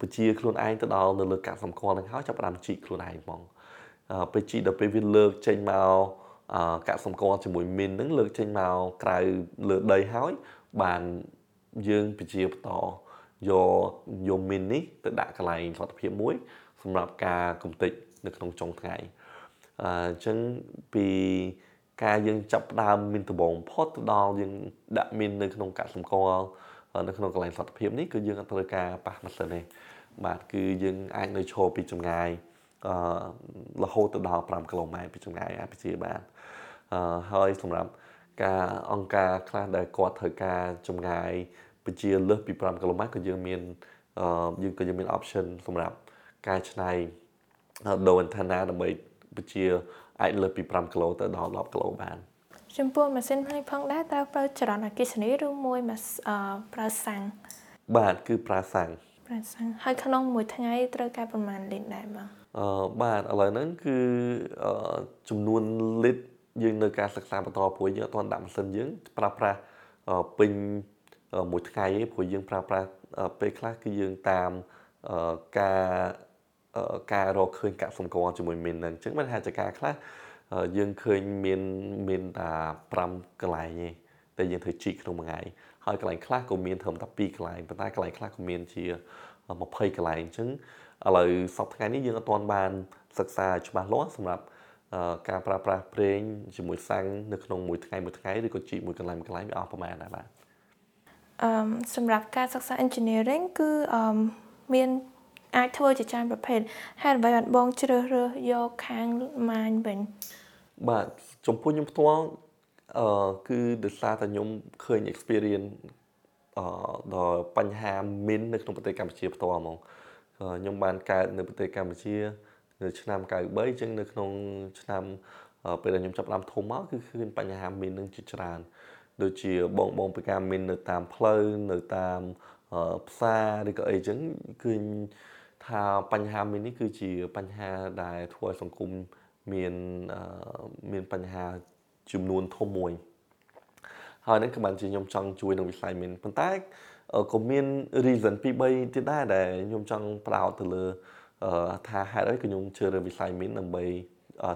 [SPEAKER 2] បញ្ជាខ្លួនឯងទៅដល់នៅលើកាក់សម្គាល់នឹងហើយចាប់ផ្ដើមជីកខ្លួនឯងហ្មងពេលជីកដល់ពេលវាលើកចេញមកកាក់សម្គាល់ជាមួយមីនហ្នឹងលើកចេញមកក្រៅលើដីហើយបានយើងពជាបន្តយកយកមីននេះទៅដាក់កន្លែងសុខភាពមួយ សម្រាប់ការកំទេចនៅក្នុងចុងថ្ងៃអញ្ចឹងពីការយើងចាប់ផ្ដើមមានដំបងផុតទៅដល់យើងដាក់មីននៅក្នុងកាក់សម្គាល់នៅក្នុងកន្លែងសុខភាពនេះគឺយើងអត់ត្រូវការប៉ះម៉ាស៊ីនទេបាទគឺយើងអាចនៅឈរពីចម្ងាយអឺរហូតទៅដល់5គីឡូម៉ែត្រពីចម្ងាយអាចពជាបានអហើយសម្រាប់ការអង្គការខ្លះដែលគាត់ត្រូវការចម្ងាយពជាលើសពី5គីឡូម៉ែត្រក៏យើងមានយើងក៏យើងមាន option សម្រាប់ការឆ្នៃដូរ antenna ដើម្បីព ជាអាចលើសពី5គីឡូទៅដល់10គីឡូបាន
[SPEAKER 1] ចំពោះម៉ាស៊ីនផ្នែកផងដែរតើប្រើចរន្តអគ្គិសនីឬមួយប្រើសាំង
[SPEAKER 2] បាទគឺប្រើសាំង
[SPEAKER 1] ប្រើសាំងហើយក្នុងមួយថ្ងៃត្រូវការប្រមាណលីត្រដែរបង
[SPEAKER 2] អឺបាទឥឡូវហ្នឹងគឺចំនួនលីត្រយើងនៅការសិក្សាបន្តព្រោះយើងអត់ទាន់ដាក់ម៉ាស៊ីនយើងប្រើប្រាស់ពេញមួយថ្ងៃទេព្រោះយើងប្រើប្រាស់ពេលខ្លះគឺយើងតាមការ ការរកឃើញកាក់សម្គាល់ជាមួយមីនហ្នឹងអញ្ចឹងមិនថាចការខ្លះយើងឃើញមានមានតែ5កន្លែងទេតែយើងធ្វើជីកក្នុងមួយថ្ងៃហើយកន្លែងខ្លះក៏មានត្រឹមតែ2កន្លែងប៉ុន្តែកន្លែងខ្លះក៏មានជា20កន្លែងអញ្ចឹងឥឡូវសប្តាហ៍ថ្ងៃនេះយើងអត់ទាន់បានសិក្សាច្បាស់លាស់សម្រាប់ការប្រើប្រាស់ប្រេងជាមួយសាំងនៅក្នុងមួយថ្ងៃមួយថ្ងៃឬក៏ជីកមួយកន្លែងមួយកន្លែងវាអស់ប្រមាណដែរបាទ
[SPEAKER 1] អឺសម្រាប់ការសិក្សា engineering គឺអឺមាន អាចធ្វើជាច្រើនប្រភេទហេតុអ្វីបានបងជ្រើសរើសយកខាងម៉ាញវិញ
[SPEAKER 2] បាទចំពោះខ្ញុំផ្ទាល់អឺគឺដោយសារតែខ្ញុំឃើញ experience អឺដល់បញ្ហាមីននៅក្នុងប្រទេសកម្ពុជាផ្ទាល់ហ្មងខ្ញុំបានកើតនៅប្រទេសកម្ពុជានៅឆ្នាំ93អញ្ចឹងនៅក្នុងឆ្នាំពេលដែលខ្ញុំចាប់ផ្ដើមធំមកគឺឃើញបញ្ហាមីននឹងជាច្រើនដូចជាបងបងពីការមីននៅតាមផ្លូវនៅតាមផ្សារឬក៏អីចឹងគឺ ថាបញ្ហាមីននេះគឺជាបញ្ហាដែលធ្វើឲ្យសង្គមមានមានបញ្ហាចំនួនធំមួយហើយនឹងក៏បានជាខ្ញុំចង់ជួយនៅវិស័យមីនប៉ុន្តែក៏មាន reason ពី3ទៀតដែរដែលខ្ញុំចង់ប្រោតទៅលើថាហេតុអីក៏ខ្ញុំជឿរើវិស័យមីនដើម្បី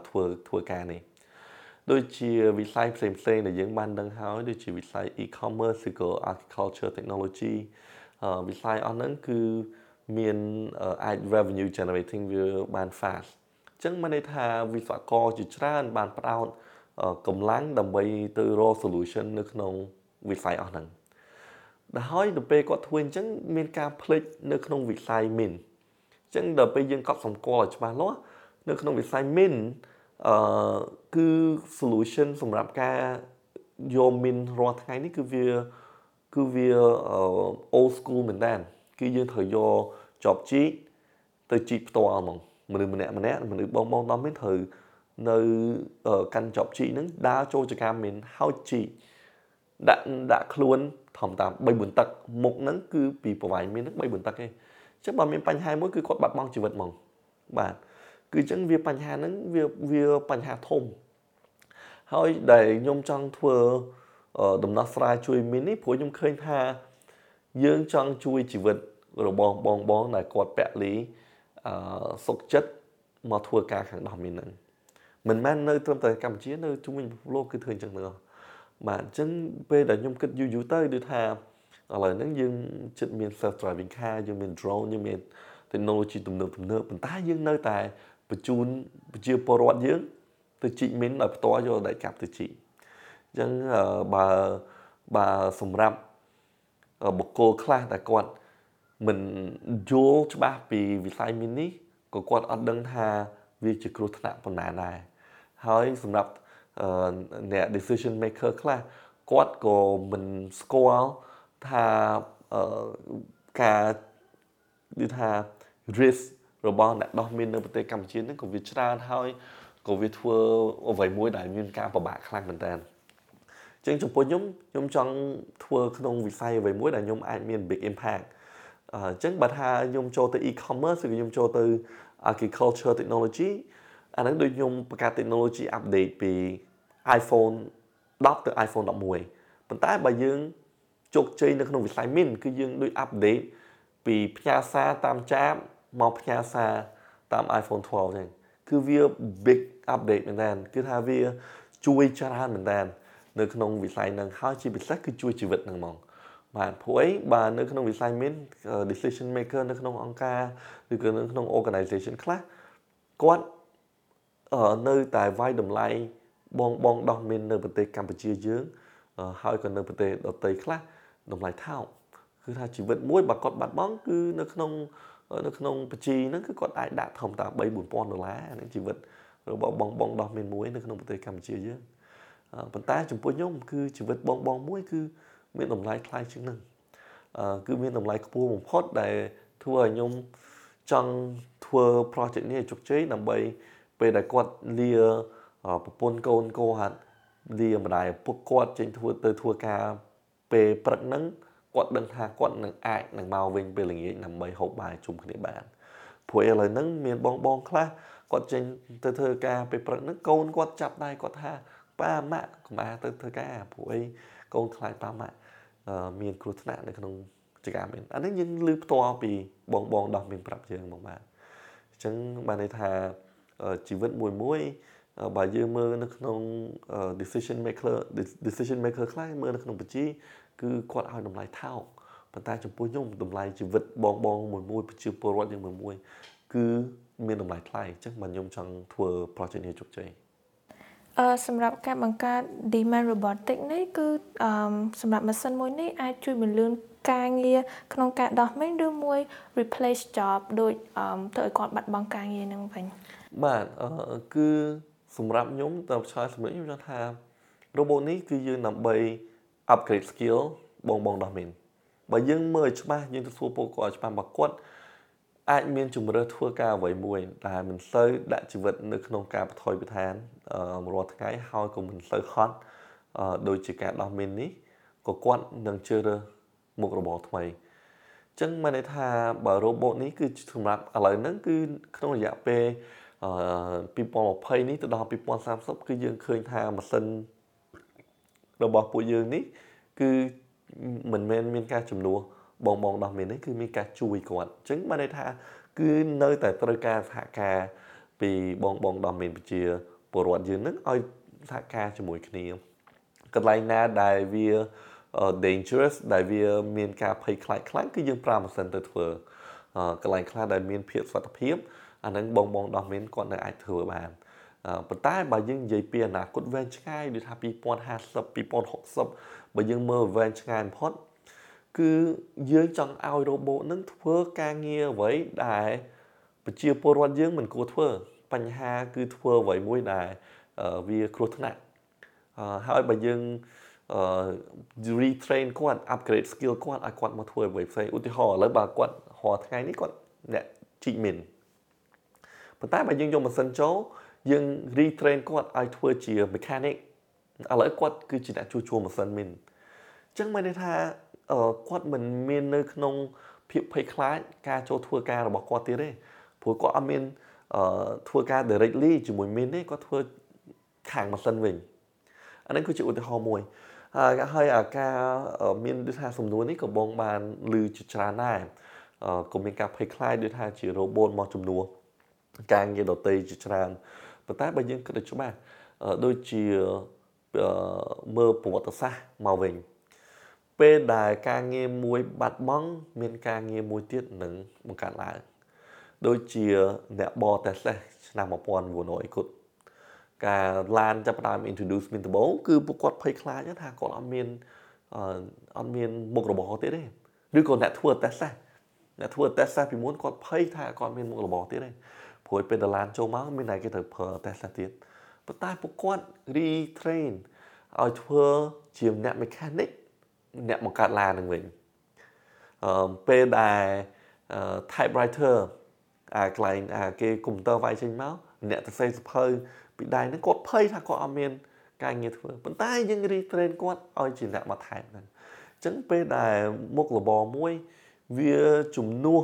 [SPEAKER 2] ធ្វើធ្វើការនេះដូចជាវិស័យផ្សេងផ្សេងដែលយើងបានដឹងហើយដូចជាវិស័យ e-commerce ឬក៏ agriculture technology វិស័យអស់ហ្នឹងគឺ មានអាច revenue generating វាបាន fast អញ្ចឹងមានន័យថាវិស្វករជាច្រើនបានផ្ដោតកម្លាំងដើម្បីទៅរក solution នៅក្នុងវិស័យអស់ហ្នឹងដល់ហើយទៅពេលគាត់ធ្វើអញ្ចឹងមានការផ្លេចនៅក្នុងវិស័យ min អញ្ចឹងដល់ពេលយើងកត់សម្គាល់ឲ្យច្បាស់លាស់នៅក្នុងវិស័យ min អឺគឺ solution សម្រាប់ការយក min រាល់ថ្ងៃនេះគឺវាគឺវា old school មែនតើគឺយើងត្រូវយក ចប់ជីកទៅជីកផ្ទាល់ហ្មងមនុស្សម្នាក់ម្នាក់មនុស្សបងបងដល់មានត្រូវនៅកាន់ចប់ជីកហ្នឹងដើរចូលចកាមានហោចជីកដាក់ដាក់ខ្លួនធម្មតា3 4ទឹកមុខហ្នឹងគឺពីប្រវាយមានហ្នឹង3 4ទឹកទេអញ្ចឹងបើមានបញ្ហាមួយគឺគាត់បាត់បង់ជីវិតហ្មងបាទគឺអញ្ចឹងវាបញ្ហាហ្នឹងវាវាបញ្ហាធំហើយដែលខ្ញុំចង់ធ្វើដំណោះស្រាយជួយមីននេះព្រោះខ្ញុំឃើញថាយើងចង់ជួយជីវិត របស់បងបងដែលគាត់ពលីអឺសុខចិត្តមកធ្វើការខាងដោះមីនហ្នឹងមិនមែននៅត្រឹមតែកម្ពុជានៅជុំវិញពិភពលោកគឺធ្វើអញ្ចឹងទាំងអស់បាទអញ្ចឹងពេលដែលខ្ញុំគិតយូរយូរទៅគឺថាឥឡូវហ្នឹងយើងចិត្តមាន self driving car យើងមាន drone យើងមាន technology ទំនើបទំនើបប៉ុន្តែយើងនៅតែបញ្ជូនប្រជាពលរដ្ឋយើងទៅជីកមីនដោយផ្ទាល់យកដៃកាប់ទៅជីកអញ្ចឹងបើបើសម្រាប់បុគ្គលខ្លះដែលគាត់ មិនយល់ច្បាស់ពីវិស័យមីននេះក៏គាត់អត់ដឹងថាវាជាគ្រោះថ្នាក់ប៉ុណ្ណាដែរហើយសម្រាប់អ្នក decision maker ខ្លះគាត់ក៏មិនស្គាល់ថាការនិយាយថា risk របស់អ្នកដោះមីននៅប្រទេសកម្ពុជាហ្នឹងក៏វាច្រើនហើយក៏វាធ្វើអ្វីមួយដែលមានការពិបាកខ្លាំងមែនតើចឹងចំពោះខ្ញុំខ្ញុំចង់ធ្វើក្នុងវិស័យអ្វីមួយដែលខ្ញុំអាចមាន big impact អញ្ចឹងបើថាខ្ញុំចូលទៅ e-commerce ឬខ្ញុំចូលទៅ agriculture technology អាហ្នឹងដូចខ្ញុំបង្កើត technology update ពី iPhone 10ទៅ iPhone 11ប៉ុន្តែបើយើងជោគជ័យនៅក្នុងវិស័យ min គឺយើងដូច update ពីផ្ញើសារតាមចាបមកផ្ញើសារតាម iPhone 12ចឹងគឺវា big update មែនតើគឺថាវាជួយច្រើនមែនតើនៅក្នុងវិស័យហ្នឹងហើយជាពិសេសគឺជួយជីវិតហ្នឹងហ្មង បាទព្រោះអីបាទនៅក្នុងវិស័យមាន decision maker នៅក្នុងអង្គការឬក៏នៅក្នុង organization ខ្លះគាត់នៅតែវាយតម្លៃបងបងដោះមាននៅប្រទេសកម្ពុជាយើងហើយក៏នៅប្រទេសដទៃខ្លះតម្លៃថោកគឺថាជីវិតមួយបើគាត់បាត់បង់គឺនៅក្នុងនៅក្នុងបជីហ្នឹងគឺគាត់អាចដាក់ធម្មតា3 4000ដុល្លារអានឹងជីវិតរបស់បងបងដោះមានមួយនៅក្នុងប្រទេសកម្ពុជាយើងប៉ុន្តែចំពោះខ្ញុំគឺជីវិតបងបងមួយគឺ មានតម្លៃថ្លៃជាងនឹងគឺមានតម្លៃខ្ពស់បំផុតដែលធ្វើឲ្យខ្ញុំចង់ធ្វើ project នេះឲ្យជោគជ័យដើម្បីពេលដែលគាត់លាប្រពន្ធកូនគាត់លាម្ដាយឪពុកគាត់ចេញធ្វើទៅធ្វើការពេលព្រឹកហ្នឹងគាត់ដឹងថាគាត់នឹងអាចនឹងមកវិញពេលល្ងាចដើម្បីហូបបាយជុំគ្នាបានព្រោះឥឡូវហ្នឹងមានបងបងខ្លះគាត់ចេញទៅធ្វើការពេលព្រឹកហ្នឹងកូនគាត់ចាប់ដៃគាត់ថាប៉ាម៉ាក់កុំអាទៅធ្វើការព្រោះអីកូនខ្លាចប៉ាម៉ាក់ មានគ្រោះថ្នាក់នៅក្នុងចការមានអានេះយើងឮផ្ទាល់ពីបងបងដោះមានប្រាប់យើងមកបាទអញ្ចឹងបានន័យថាជីវិតមួយមួយបើយើងមើលនៅក្នុង decision maker decision maker ខ្លះមើលនៅក្នុងបញ្ជីគឺគាត់ឲ្យតម្លៃថោកប៉ុន្តែចំពោះខ្ញុំតម្លៃជីវិតបងបងមួយមួយប្រជាពលរដ្ឋយើងមួយមួយគឺមានតម្លៃថ្លៃអញ្ចឹងបាទខ្ញុំចង់ធ្វើ project នេះជោគជ័យ
[SPEAKER 1] អឺសម្រាប់ការបង្កើត demand robotic នេះគឺអឺសម្រាប់ម៉ាស៊ីនមួយនេះអាចជួយបន្លឿនការងារក្នុងការដោះមែនឬមួយ replace job ដូចអឺធ្វើឲ្យគាត់បាត់បង់ការងារនឹងវិញ
[SPEAKER 2] បាទអឺគឺសម្រាប់ខ្ញុំតើឆ្លើយសម្រាប់ខ្ញុំខ្ញុំថា robot នេះគឺយើងដើម្បី upgrade skill បងបងដោះមែនបើយើងមើលឲ្យច្បាស់យើងទៅសួរពួកគាត់ច្បាស់បើគាត់ អាចមានជំរឿធ្វើការអ្វីមួយដែលមិនសូវដាក់ជីវិតនៅក្នុងការបថុយបឋានរាល់ថ្ងៃហើយក៏មិនសូវហត់ដូចជាការដោះមីននេះក៏គាត់នឹងជ្រើសរើសមុខរបរថ្មីអញ្ចឹងមានន័យថាបើ robot នេះគឺសម្រាប់ឥឡូវហ្នឹងគឺក្នុងរយៈពេល2020នេះទៅដល់2030គឺយើងឃើញថាម៉ាស៊ីនរបស់ពួកយើងនេះគឺមិនមែនមានការចំនួន បងបងដោះមាននេះគឺមានការជួយគាត់អញ្ចឹងបានន័យថា គឺនៅតែត្រូវការសហការពីបងបងដោះមានវិជាពលរដ្ឋយើងនឹងឲ្យសហការជាមួយគ្នាកន្លែងណាដែលវា dangerous ដែលវាមានការភ័យខ្លាចខ្លាំងគឺយើងប្រើម៉ាស៊ីនទៅធ្វើកន្លែងខ្លះដែលមានភាពសុខភាពអាហ្នឹងបងបងដោះមានគាត់នៅអាចធ្វើបានប៉ុន្តែបើយើងនិយាយពីអនាគតវែងឆ្ងាយដូចថា2050 2060បើយើងមើលវែងឆ្ងាយបំផុត គឺយើងចង់ឲ្យ robot នឹងធ្វើការងារអ្វីដែលប្រជាពលរដ្ឋយើងមិនគួរធ្វើបញ្ហាគឺធ្វើអ្វីមួយដែលវាគ្រោះថ្នាក់ហើយបើយើង retrain គាត់ upgrade skill គាត់ឲ្យគាត់មកធ្វើអ្វីផ្សេងឧទាហរណ៍ឥឡូវបើគាត់រាល់ថ្ងៃនេះគាត់អ្នកជីកមីនប៉ុន្តែបើយើងយកម៉ាស៊ីនចូលយើង retrain គាត់ឲ្យធ្វើជា mechanic ឥឡូវគាត់គឺជាអ្នកជួសជុលម៉ាស៊ីនមីនអញ្ចឹងមានន័យថា គាត់មិនមាននៅក្នុងភាពភ័យខ្លាចការចូលធ្វើការរបស់គាត់ទៀតទេព្រោះគាត់អត់មានធ្វើការ directly ជាមួយមីនទេគាត់ធ្វើខាងម៉ាស៊ីនវិញអានេះគឺជាឧទាហរណ៍មួយហើយហើយអាការមានដូចថាសំណួរនេះក៏បងបានឮជាច្រើនដែរក៏មានការភ័យខ្លាចដូចថាជា robot មកជំនួសការងារដតីជាច្រើនប៉ុន្តែបើយើងគិតទៅច្បាស់ដូចជាមើលប្រវត្តិសាស្ត្រមកវិញ ពេលដែលការងារមួយបាត់បង់មានការងារមួយទៀតនឹងបង្កើតឡើងដូចជាអ្នកបរតេសេសឆ្នាំ1900គុតការឡានចាប់ផ្ដើម introduce មានដំបូងគឺពួកគាត់ភ័យខ្លាចថាគាត់អត់មានអត់មានមុខរបរទៀតទេឬក៏អ្នកធ្វើតេស្តអ្នកធ្វើតេស្តពីមុនគាត់ភ័យថាគាត់មានមុខរបរទៀតទេព្រោះពេលដល់ឡានចូលមកមានតែគេត្រូវប្រើតេស្តទៀតប៉ុន្តែពួកគាត់ retrain ឲ្យធ្វើជាអ្នក mechanic អ្នកបង្កើតឡាននឹងវិញអឺពេលដែល typewriter អាកន្លែងអាគេកុំព្យូទ័រវាយចេញមកអ្នកទៅសេសភៅពីដៃហ្នឹងគាត់ភ័យថាគាត់អត់មានការងារធ្វើប៉ុន្តែយើង retrain គាត់ឲ្យជាអ្នកមកថែមហ្នឹងអញ្ចឹងពេលដែលមុខរបរមួយវាជំនួស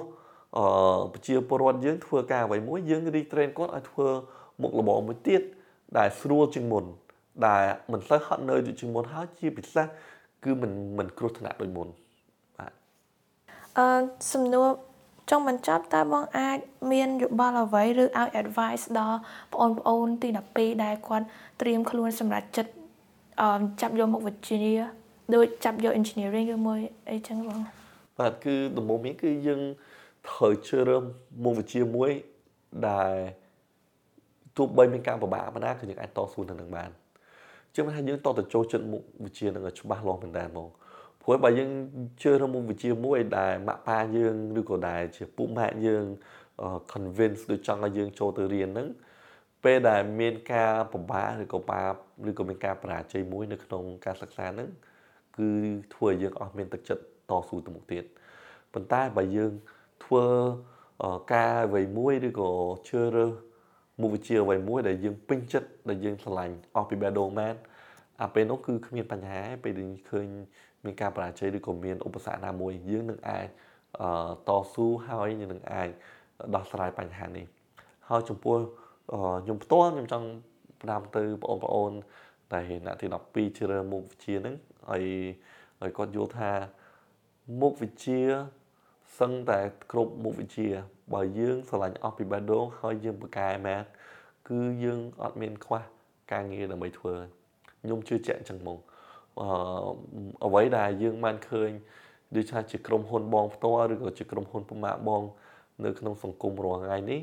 [SPEAKER 2] អឺប្រជាពលរដ្ឋយើងធ្វើការអ្វីមួយយើង retrain គាត់ឲ្យធ្វើមុខរបរមួយទៀតដែលស្រួលជាងមុនដែលមិនសូវហត់នឿយដូចជាងមុនហើយជាពិសេស គឺមិនមិនគ្រោះថ្នាក់ដូចមុនបាទ
[SPEAKER 1] អឺសំណួរចុងបញ្ចប់តើបងអាចមានយោបល់អ្វីឬឲ្យ advice ដល់បងប្អូនទី12ដែលគាត់ត្រៀមខ្លួនសម្រាប់ចិត្តអឺចាប់យកមុខវិជ្ជាដូចចាប់យក engineering ឬមួយអីចឹងបង
[SPEAKER 2] បាទគឺដំបូងមានគឺយើងត្រូវជ្រើសរើសមុខវិជ្ជាមួយដែលទោះបីមានការពិបាកប៉ុណ្ណាគឺយើងអាចតស៊ូនឹងនឹងបាន ជាងថាយើងតទៅចូលចិត្តមុខវិជ្ជានឹងឲ្យច្បាស់លាស់មែនតើហ្មងព្រោះបើយើងជឿរមុខវិជ្ជាមួយដែលម៉ាក់ប៉ាយើងឬក៏ដែលជាពុកម៉ាក់យើង convince ដូចចង់ឲ្យយើងចូលទៅរៀនហ្នឹងពេលដែលមានការពិបាកឬក៏បាបឬក៏មានការបរាជ័យមួយនៅក្នុងការសិក្សាហ្នឹងគឺធ្វើឲ្យយើងអស់មានទឹកចិត្តតស៊ូទៅមុខទៀតប៉ុន្តែបើយើងធ្វើការអ្វីមួយឬក៏ជឿរើស មុខវិជ្ជាអ្វីមួយដែលយើងពេញចិត្តដែលយើងឆ្លាញ់អស់ពីបេះដូងមែនអាពេលនោះគឺគ្មានបញ្ហាពេលដែលឃើញមានការបរាជ័យឬក៏មានឧបសគ្គណាមួយយើងនឹងអាចតស៊ូហើយនឹងអាចដោះស្រាយបញ្ហានេះហើយចំពោះខ្ញុំផ្ទាល់ខ្ញុំចង់ផ្ដាំទៅបងប្អូនតែអ្នកទី12ជ្រើមុខវិជ្ជាហ្នឹងឲ្យឲ្យគាត់យល់ថាមុខវិជ្ជា សឹងតែគ្រប់មុខវិជ្ជា បើយើងឆ្លាញ់អស់ពីបេះដូងហើយយើងបកកែមែនគឺយើងអត់មានខ្វះការងារដើម្បីធ្វើខ្ញុំជឿជាក់ចឹងមកអឺអ្វីដែលយើងបានឃើញដូចថាជាក្រុមហ៊ុនបងផ្ទាល់ឬក៏ជាក្រុមហ៊ុនប្រមាបង នៅក្នុងសង្គមរាល់ថ្ងៃនេះ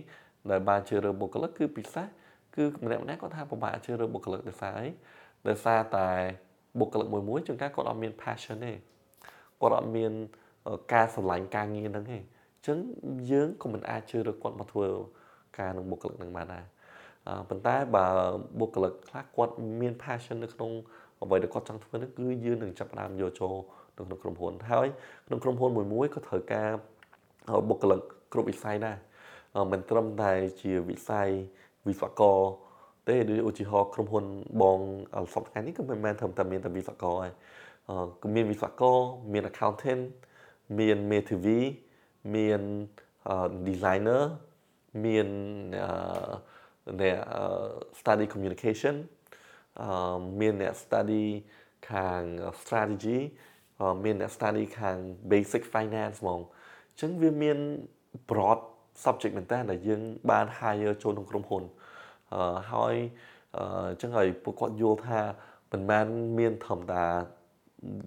[SPEAKER 2] ដែលបានជឿរើបុគ្គលិកគឺពិសេសគឺម្នាក់ម្នាក់គាត់ថាពិបាកជឿរើបុគ្គលិកដោយសារអីដោយសារតែបុគ្គលិកមួយមួយជួនកាលគាត់អត់មាន passion ទេគាត់អត់មាន ការស្រឡាញ់ការងារហ្នឹងទេអញ្ចឹងយើងក៏មិនអាចជឿរើគាត់មកធ្វើការនឹងបុគ្គលិកហ្នឹងបានដែរប៉ុន្តែបើបុគ្គលិកខ្លះគាត់មាន passion នៅក្នុងអ្វីដែលគាត់ចង់ធ្វើនោះគឺយើងនឹងចាប់ផ្ដើមយកចូលនៅក្នុងក្រុមហ៊ុនហើយក្នុងក្រុមហ៊ុនមួយមួយក៏ត្រូវការបុគ្គលិកគ្រប់វិស័យដែរមិនត្រឹមតែជាវិស័យវិស្វករទេដូចឧទាហរណ៍ក្រុមហ៊ុនបងសប្តាហ៍នេះគឺមិនមែនត្រឹមតែមានតែវិស្វករទេគឺមានវិស្វករមាន accountant មានមេធាវីមាន designer មានអ្នក study communication មានអ្នក study ខាង strategy មានអ្នក study ខាង basic finance ហ្មងអញ្ចឹងវាមាន broad subject មែនតើដែលយើងបាន hire ចូលក្នុងក្រុមហ៊ុនអឺហើយអញ្ចឹងហើយពួកគាត់យល់ថាមិនមែនមានធម្មតា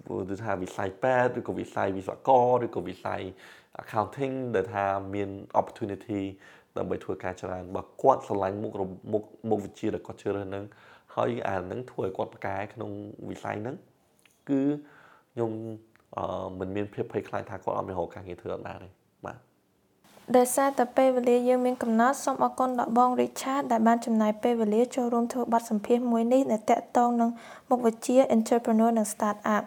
[SPEAKER 2] គឺថាវិស័យពេទ្យឬក៏វិស័យវិស្វករឬក៏វិស័យ accounting ដែលថាមាន opportunity ដើម្បីធ្វើការច្រើនបើគាត់ឆ្លាញ់មុខមុខមុខវិជ្ជាដែលគាត់ជឿរើសហ្នឹងហើយអាហ្នឹងធ្វើឲ្យគាត់ប្រកែក្នុងវិស័យហ្នឹងគឺខ្ញុំអឺមិនមានភាពភ័យខ្លាចថាគាត់អត់មានរកការងារធ្វើអត់បានទេបាទ
[SPEAKER 1] ដោយសារតែពេលវេលាយើងមានកំណត់សូមអរគុណដល់បង Richard ដែលបានចំណាយពេលវេលាចូលរួមធ្វើបទសម្ភាសន៍មួយនេះដែលតាក់ទងនឹងមុខវិជ្ជា Entrepreneur និង Startup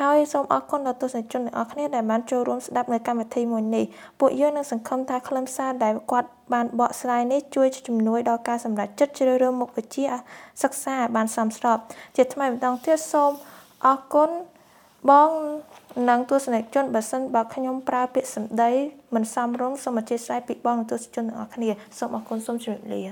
[SPEAKER 1] ហើយសូមអរគុណដល់ទស្សនិកជនទាំងអស់គ្នាដែលបានចូលរួមស្ដាប់នៅកម្មវិធីមួយនេះពួកយើងនឹងសង្ឃឹមថាខ្លឹមសារដែលគាត់បានបកស្រាយនេះជួយជំនួយដល់ការសម្រេចចិត្តជ្រើសរើសមុខវិជ្ជាសិក្សាឲ្យបានសមស្របជាថ្មីម្ដងទៀតសូមអរគុណ បងនិងទស្សនិកជនបើសិនបើខ្ញុំប្រើពាក្យសម្ដីមិនសមរម្យសូមអធិស្ឋានពីបងនិងទស្សនិកជនទាំងអស់គ្នាសូមអរគុណសូមជម្រាបលា